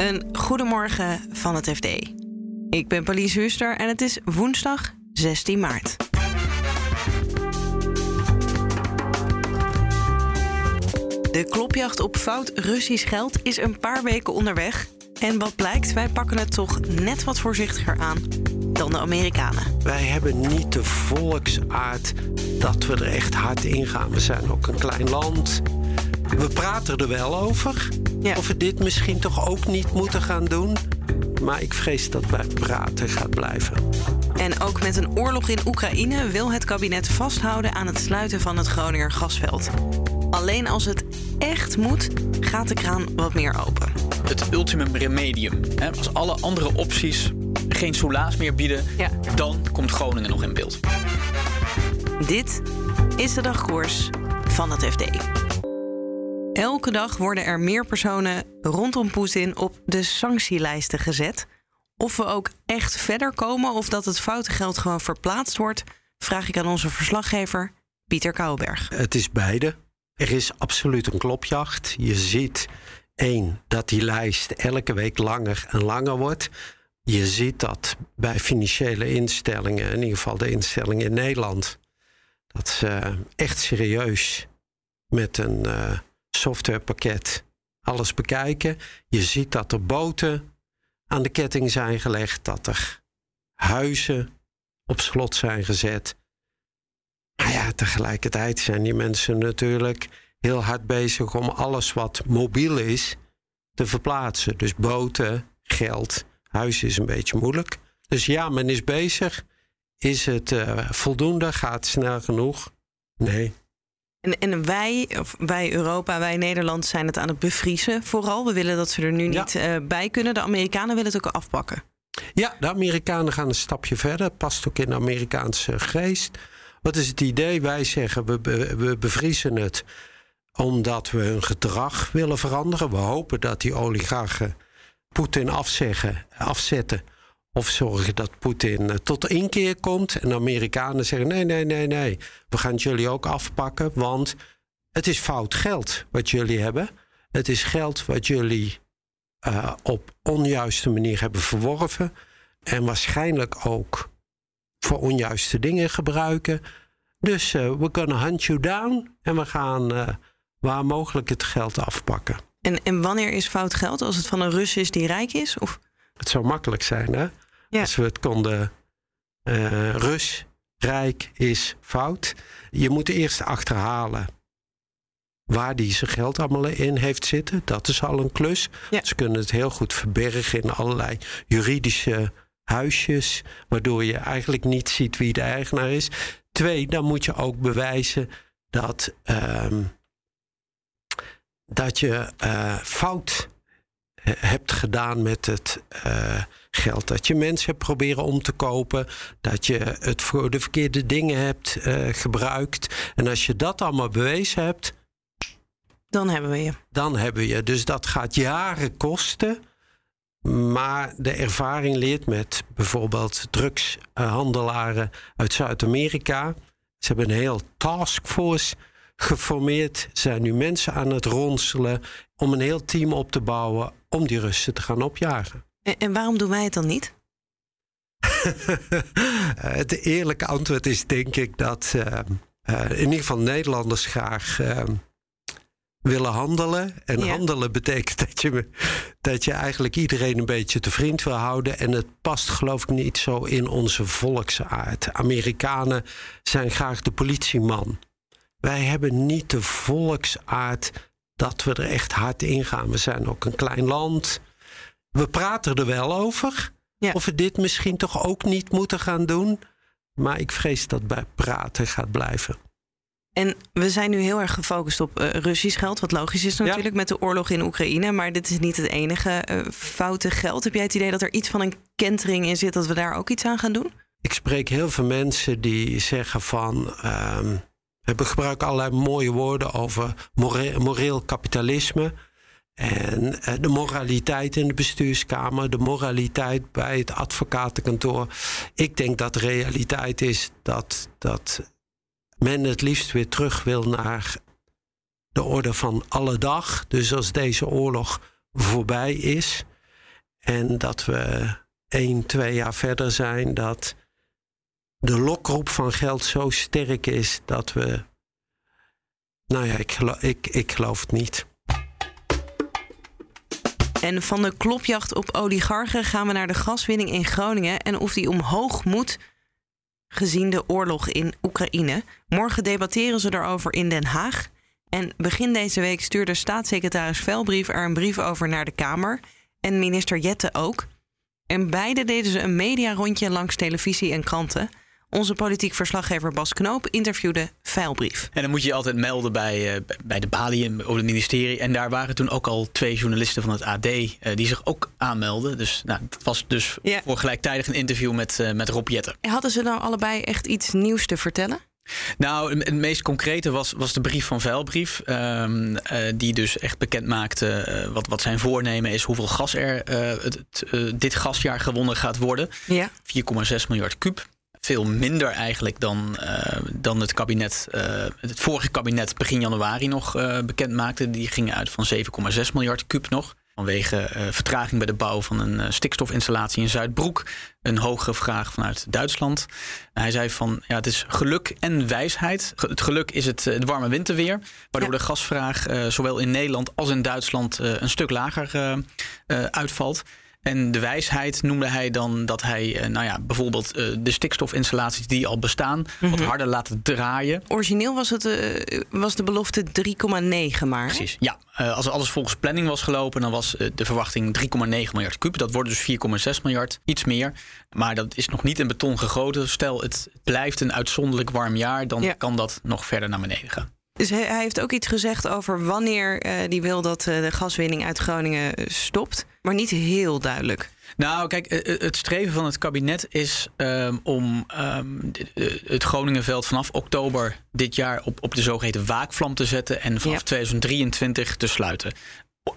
Een goedemorgen van het FD. Ik ben Pauline Huster en het is woensdag 16 maart. De klopjacht op fout Russisch geld is een paar weken onderweg. En wat blijkt, wij pakken het toch net wat voorzichtiger aan dan de Amerikanen. Wij hebben niet de volksaard dat we er echt hard in gaan. We zijn ook een klein land. We praten er wel over. Ja. Of we dit misschien toch ook niet moeten gaan doen. Maar ik vrees dat wij praten gaat blijven. En ook met een oorlog in Oekraïne wil het kabinet vasthouden aan het sluiten van het Groninger gasveld. Alleen als het echt moet, gaat de kraan wat meer open. het ultimum remedium. Hè? Als alle andere opties geen soelaas meer bieden, Ja. dan komt Groningen nog in beeld. Dit is de dagkoers van het FD. Elke dag worden er meer personen rondom Poetin op de sanctielijsten gezet. Of we ook echt verder komen of dat het foute geld gewoon verplaatst wordt, vraag ik aan onze verslaggever Pieter Kouwenberg. Het is beide. Er is absoluut een klopjacht. Je ziet één dat die lijst elke week langer en langer wordt. Je ziet dat bij financiële instellingen, in ieder geval de instellingen in Nederland, dat ze echt serieus met een eh, softwarepakket alles bekijken. Je ziet dat er boten aan de ketting zijn gelegd, dat er huizen op slot zijn gezet. Maar ja, tegelijkertijd zijn die mensen natuurlijk heel hard bezig om alles wat mobiel is te verplaatsen. Dus boten, geld, huis is een beetje moeilijk. Dus ja, men is bezig. Is het eh, voldoende? Gaat het snel genoeg? Nee. En, en wij, of wij Europa, wij Nederland zijn het aan het bevriezen vooral. We willen dat ze er nu niet eh, bij kunnen. De Amerikanen willen het ook afpakken. Ja, de Amerikanen gaan een stapje verder. Past ook in de Amerikaanse geest. Wat is het idee? Wij zeggen we, be- we bevriezen het omdat we hun gedrag willen veranderen. We hopen dat die oligarchen Poetin afzeggen, afzetten. Of zorgen dat Poetin eh, tot inkeer komt. En de Amerikanen zeggen: nee, nee, nee, nee. We gaan het jullie ook afpakken. Want het is fout geld wat jullie hebben. Het is geld wat jullie eh, op onjuiste manier hebben verworven. En waarschijnlijk ook voor onjuiste dingen gebruiken. Dus eh, we kunnen hunt you down. En we gaan waar mogelijk het geld afpakken. En, en wanneer is fout geld? Als het van een Rus is die rijk is? Of Het zou makkelijk zijn, hè? Ja. Als we het konden. eh Rus, rijk is fout. Je moet eerst achterhalen waar die zijn geld allemaal in heeft zitten. Dat is al een klus. Ja. Ze kunnen het heel goed verbergen in allerlei juridische huisjes, waardoor je eigenlijk niet ziet wie de eigenaar is. Twee, dan moet je ook bewijzen dat, ehm, dat je eh, fout hebt gedaan met het eh, geld. Dat je mensen hebt proberen om te kopen. Dat je het voor de verkeerde dingen hebt eh, gebruikt. En als je dat allemaal bewezen hebt, dan hebben we je. dan hebben we je. Dus dat gaat jaren kosten. Maar de ervaring leert met bijvoorbeeld drugshandelaren uit Zuid-Amerika. Ze hebben een heel taskforce geformeerd. Zijn nu mensen aan het ronselen om een heel team op te bouwen om die Russen te gaan opjagen. En, en waarom doen wij het dan niet? Het eerlijke antwoord is denk ik dat eh, eh, in ieder geval Nederlanders graag eh, willen handelen. En Ja. handelen betekent dat je, dat je eigenlijk iedereen een beetje te vriend wil houden. En het past geloof ik niet zo in onze volksaard. Amerikanen zijn graag de politieman. Wij hebben niet de volksaard dat we er echt hard in gaan. We zijn ook een klein land. We praten er wel over. Ja. Of we dit misschien toch ook niet moeten gaan doen. Maar ik vrees dat bij praten gaat blijven. En we zijn nu heel erg gefocust op eh, Russisch geld. Wat logisch is natuurlijk met de oorlog in Oekraïne. Maar dit is niet het enige eh, foute geld. Heb jij het idee dat er iets van een kentering in zit... dat we daar ook iets aan gaan doen? Ik spreek heel veel mensen die zeggen van. ehm we gebruiken allerlei mooie woorden over more- moreel kapitalisme. En eh, de moraliteit in de bestuurskamer, de moraliteit bij het advocatenkantoor. Ik denk dat de realiteit is dat, dat men het liefst weer terug wil naar de orde van alle dag. Dus als deze oorlog voorbij is, En dat we één, twee jaar verder zijn, dat de lokroep van geld zo sterk is dat we. Nou ja, ik, geloof, ik, ik geloof het niet. En van de klopjacht op oligarchen gaan we naar de gaswinning in Groningen en of die omhoog moet gezien de oorlog in Oekraïne. Morgen debatteren ze daarover in Den Haag. En begin deze week stuurde staatssecretaris Velbrief er een brief over naar de Kamer. En minister Jette ook. En beide deden ze een mediarondje langs televisie en kranten. Onze politiek verslaggever Bas Knoop interviewde Veilbrief. En dan moet je je altijd melden bij, uh, bij de balie over het ministerie. En daar waren toen ook al twee journalisten van het AD uh, eh, die zich ook aanmelden. Dus nou, het was dus ja. voor gelijktijdig een interview met, uh, met Rob Jetten. Hadden ze nou allebei echt iets nieuws te vertellen? Nou, het meest concrete was, was de brief van Veilbrief. Um, uh, die dus echt bekend maakte uh, wat, wat zijn voornemen is, hoeveel gas er uh, het, dit gasjaar gewonnen gaat worden. Ja. 4,6 miljard kuub veel minder eigenlijk dan, uh, dan het kabinet, uh, het vorige kabinet begin januari nog uh, bekend maakte. Die gingen uit van 7,6 miljard kuub nog. Vanwege vertraging bij de bouw van een stikstofinstallatie in Zuidbroek. Een hogere vraag vanuit Duitsland. Hij zei van ja, het is geluk en wijsheid. Het geluk is het, het warme winterweer. Waardoor ja. de gasvraag zowel in Nederland als in Duitsland een stuk lager uitvalt. En de wijsheid noemde hij dan dat hij, nou ja, bijvoorbeeld de stikstofinstallaties die al bestaan, mm -hmm. wat mhm. harder laten draaien. Origineel was, het, uh, was de belofte 3,9 maar. Precies, ja. Als alles volgens planning was gelopen, dan was de verwachting 3,9 miljard kuub. Dat wordt dus 4,6 miljard, iets meer. Maar dat is nog niet in beton gegoten. Stel, het blijft een uitzonderlijk warm jaar, dan ja. kan dat nog verder naar beneden gaan. Dus hij, hij heeft ook iets gezegd over wanneer uh, die wil dat uh, de gaswinning uit Groningen stopt. Maar niet heel duidelijk. Nou, kijk, het streven van het kabinet is um, om um, het Groningenveld vanaf oktober dit jaar op, op de zogeheten waakvlam te zetten en vanaf ja. 2023 te sluiten.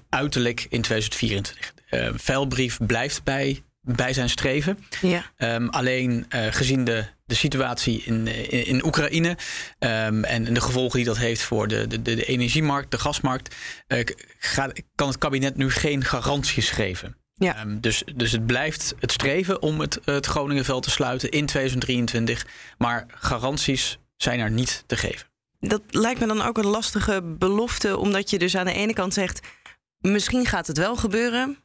Uiterlijk in 2024. Uh, Veilbrief blijft bij bij zijn streven. Ja. Um, alleen uh, gezien de, de situatie in, in, in Oekraïne um, en de gevolgen die dat heeft voor de, de, de energiemarkt, de gasmarkt, uh, gaat, kan het kabinet nu geen garanties geven. Ja. Um, dus, dus het blijft het streven om het, het Groningenveld te sluiten in 2023. Maar garanties zijn er niet te geven. Dat lijkt me dan ook een lastige belofte, omdat je dus aan de ene kant zegt: misschien gaat het wel gebeuren,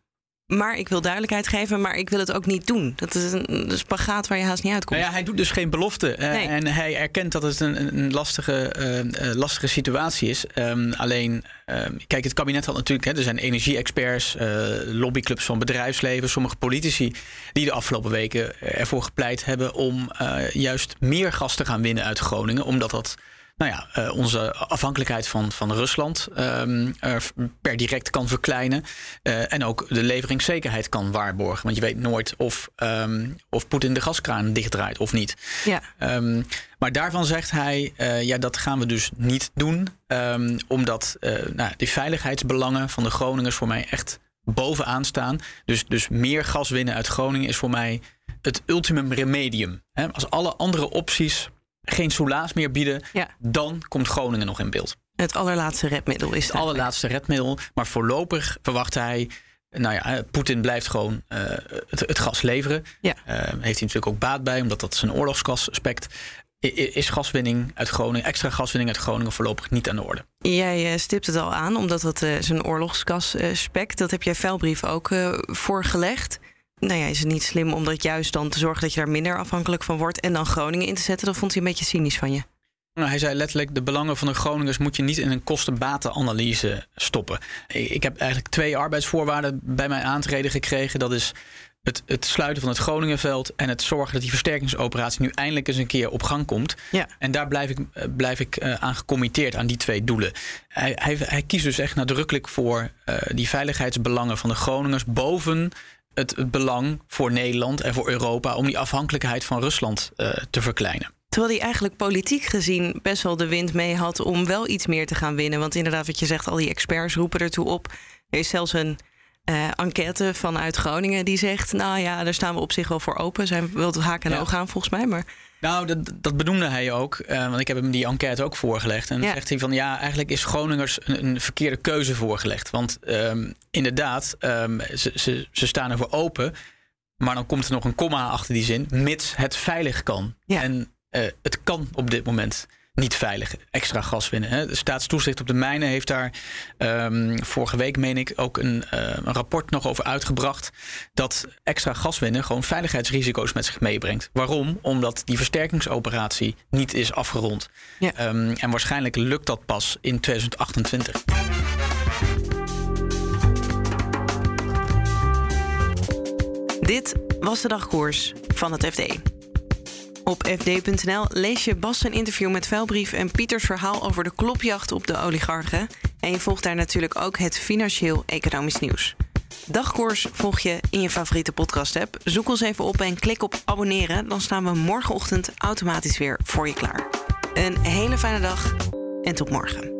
maar ik wil duidelijkheid geven, maar ik wil het ook niet doen. Dat is een, een spagaat waar je haast niet uitkomt. Nou ja, hij doet dus geen belofte. Uh, nee. En hij erkent dat het een, een lastige, uh, lastige situatie is. Um, alleen, um, kijk, het kabinet had natuurlijk... Hè, er zijn energie-experts, uh, lobbyclubs van bedrijfsleven... sommige politici die de afgelopen weken ervoor gepleit hebben... om juist meer gas te gaan winnen uit Groningen. Omdat dat nou ja, uh, onze afhankelijkheid van, van Rusland um, per direct kan verkleinen. Uh, en ook de leveringszekerheid kan waarborgen. Want je weet nooit of, um, of Poetin de gaskraan dichtdraait of niet. Ja. Um, maar daarvan zegt hij, uh, ja, dat gaan we dus niet doen. omdat nou, die veiligheidsbelangen van de Groningers voor mij echt bovenaan staan. Dus, dus meer gas winnen uit Groningen is voor mij het ultimum remedium. Als alle andere opties geen soelaas meer bieden, ja. dan komt Groningen nog in beeld. Het allerlaatste redmiddel is het. Het allerlaatste redmiddel. Maar voorlopig verwacht hij. Nou ja, Poetin blijft gewoon uh, het, het, gas leveren. Ja. Uh, heeft hij natuurlijk ook baat bij, omdat dat zijn oorlogskasaspect is gaswinning uit Groningen, extra gaswinning uit Groningen voorlopig niet aan de orde. Jij stipt het al aan, omdat dat zijn oorlogskasaspect, dat heb jij Veilbrief ook voorgelegd nou ja, is het niet slim om dat juist dan te zorgen dat je daar minder afhankelijk van wordt en dan Groningen in te zetten? Dat vond hij een beetje cynisch van je. Nou, hij zei letterlijk: de belangen van de Groningers moet je niet in een kostenbatenanalyse stoppen. Ik heb eigenlijk twee arbeidsvoorwaarden bij mij aantreden gekregen. Dat is het, het, sluiten van het Groningenveld en het zorgen dat die versterkingsoperatie nu eindelijk eens een keer op gang komt. Ja. En daar blijf ik, blijf ik uh, aan gecommitteerd aan die twee doelen. Hij, hij, hij kiest dus echt nadrukkelijk voor uh, die veiligheidsbelangen van de Groningers boven het, het, belang voor Nederland en voor Europa om die afhankelijkheid van Rusland uh, te verkleinen. Terwijl hij eigenlijk politiek gezien best wel de wind mee had om wel iets meer te gaan winnen. Want inderdaad, wat je zegt, al die experts roepen ertoe op. Er is zelfs een uh, enquête vanuit Groningen die zegt: Nou ja, daar staan we op zich wel voor open. Zijn wel het haken en Ja. oog aan volgens mij. Maar Nou, dat, dat benoemde hij ook. Uh, want ik heb hem die enquête ook voorgelegd. En dan zegt hij van ja, eigenlijk is Groningers een, een verkeerde keuze voorgelegd. Want um, inderdaad, um, ze, ze, ze staan ervoor open. Maar dan komt er nog een komma achter die zin, mits het veilig kan. Ja. En uh, het kan op dit moment niet veilig extra gas winnen. Hè. De staatstoezicht op de mijnen heeft daar um, vorige week, meen ik, ook een, uh, een, rapport nog over uitgebracht. Dat extra gas winnen gewoon veiligheidsrisico's met zich meebrengt. Waarom? Omdat die versterkingsoperatie niet is afgerond. Ja. Um, en waarschijnlijk lukt dat pas in 2028. Dit was de dagkoers van het FD. Op fd.nl lees je Bas een interview met Vuilbrief en Pieters verhaal over de klopjacht op de oligarchen. En je volgt daar natuurlijk ook het financieel-economisch nieuws. Dagkoers volg je in je favoriete podcast-app. Zoek ons even op en klik op abonneren. Dan staan we morgenochtend automatisch weer voor je klaar. Een hele fijne dag en tot morgen.